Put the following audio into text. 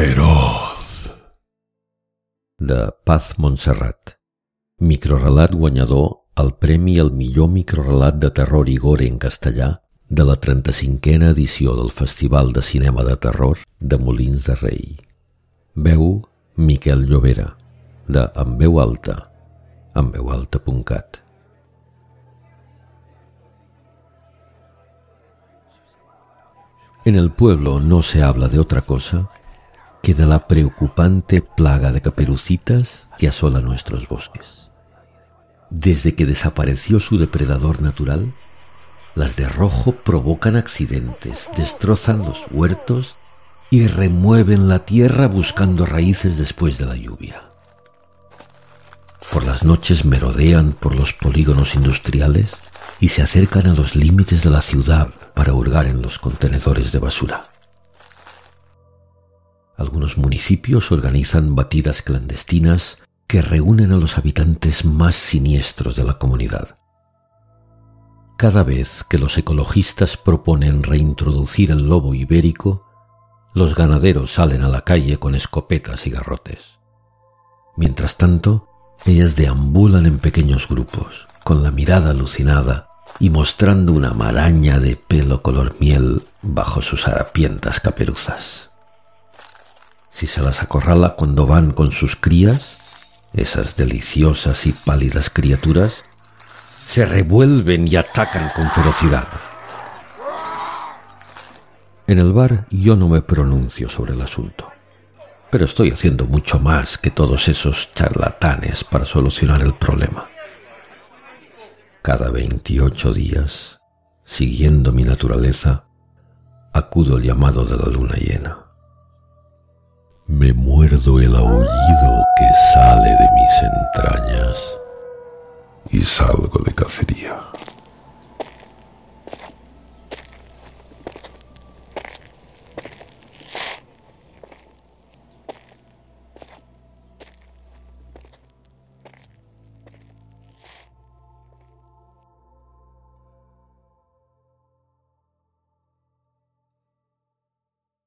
feroz. De Paz Montserrat. Microrelat guanyador al Premi al millor microrelat de terror i gore en castellà de la 35a edició del Festival de Cinema de Terror de Molins de Rei. Veu Miquel Llobera, de En veu alta, enveualta.cat. En el pueblo no se habla de otra cosa que de la preocupante plaga de caperucitas que asola nuestros bosques. Desde que desapareció su depredador natural, las de rojo provocan accidentes, destrozan los huertos y remueven la tierra buscando raíces después de la lluvia. Por las noches merodean por los polígonos industriales y se acercan a los límites de la ciudad para hurgar en los contenedores de basura. Algunos municipios organizan batidas clandestinas que reúnen a los habitantes más siniestros de la comunidad. Cada vez que los ecologistas proponen reintroducir el lobo ibérico, los ganaderos salen a la calle con escopetas y garrotes. Mientras tanto, ellas deambulan en pequeños grupos, con la mirada alucinada y mostrando una maraña de pelo color miel bajo sus harapientas caperuzas. Si se las acorrala cuando van con sus crías, esas deliciosas y pálidas criaturas se revuelven y atacan con ferocidad. En el bar yo no me pronuncio sobre el asunto, pero estoy haciendo mucho más que todos esos charlatanes para solucionar el problema. Cada veintiocho días, siguiendo mi naturaleza, acudo al llamado de la luna llena. Me muerdo el aullido que sale de mis entrañas y salgo de cacería.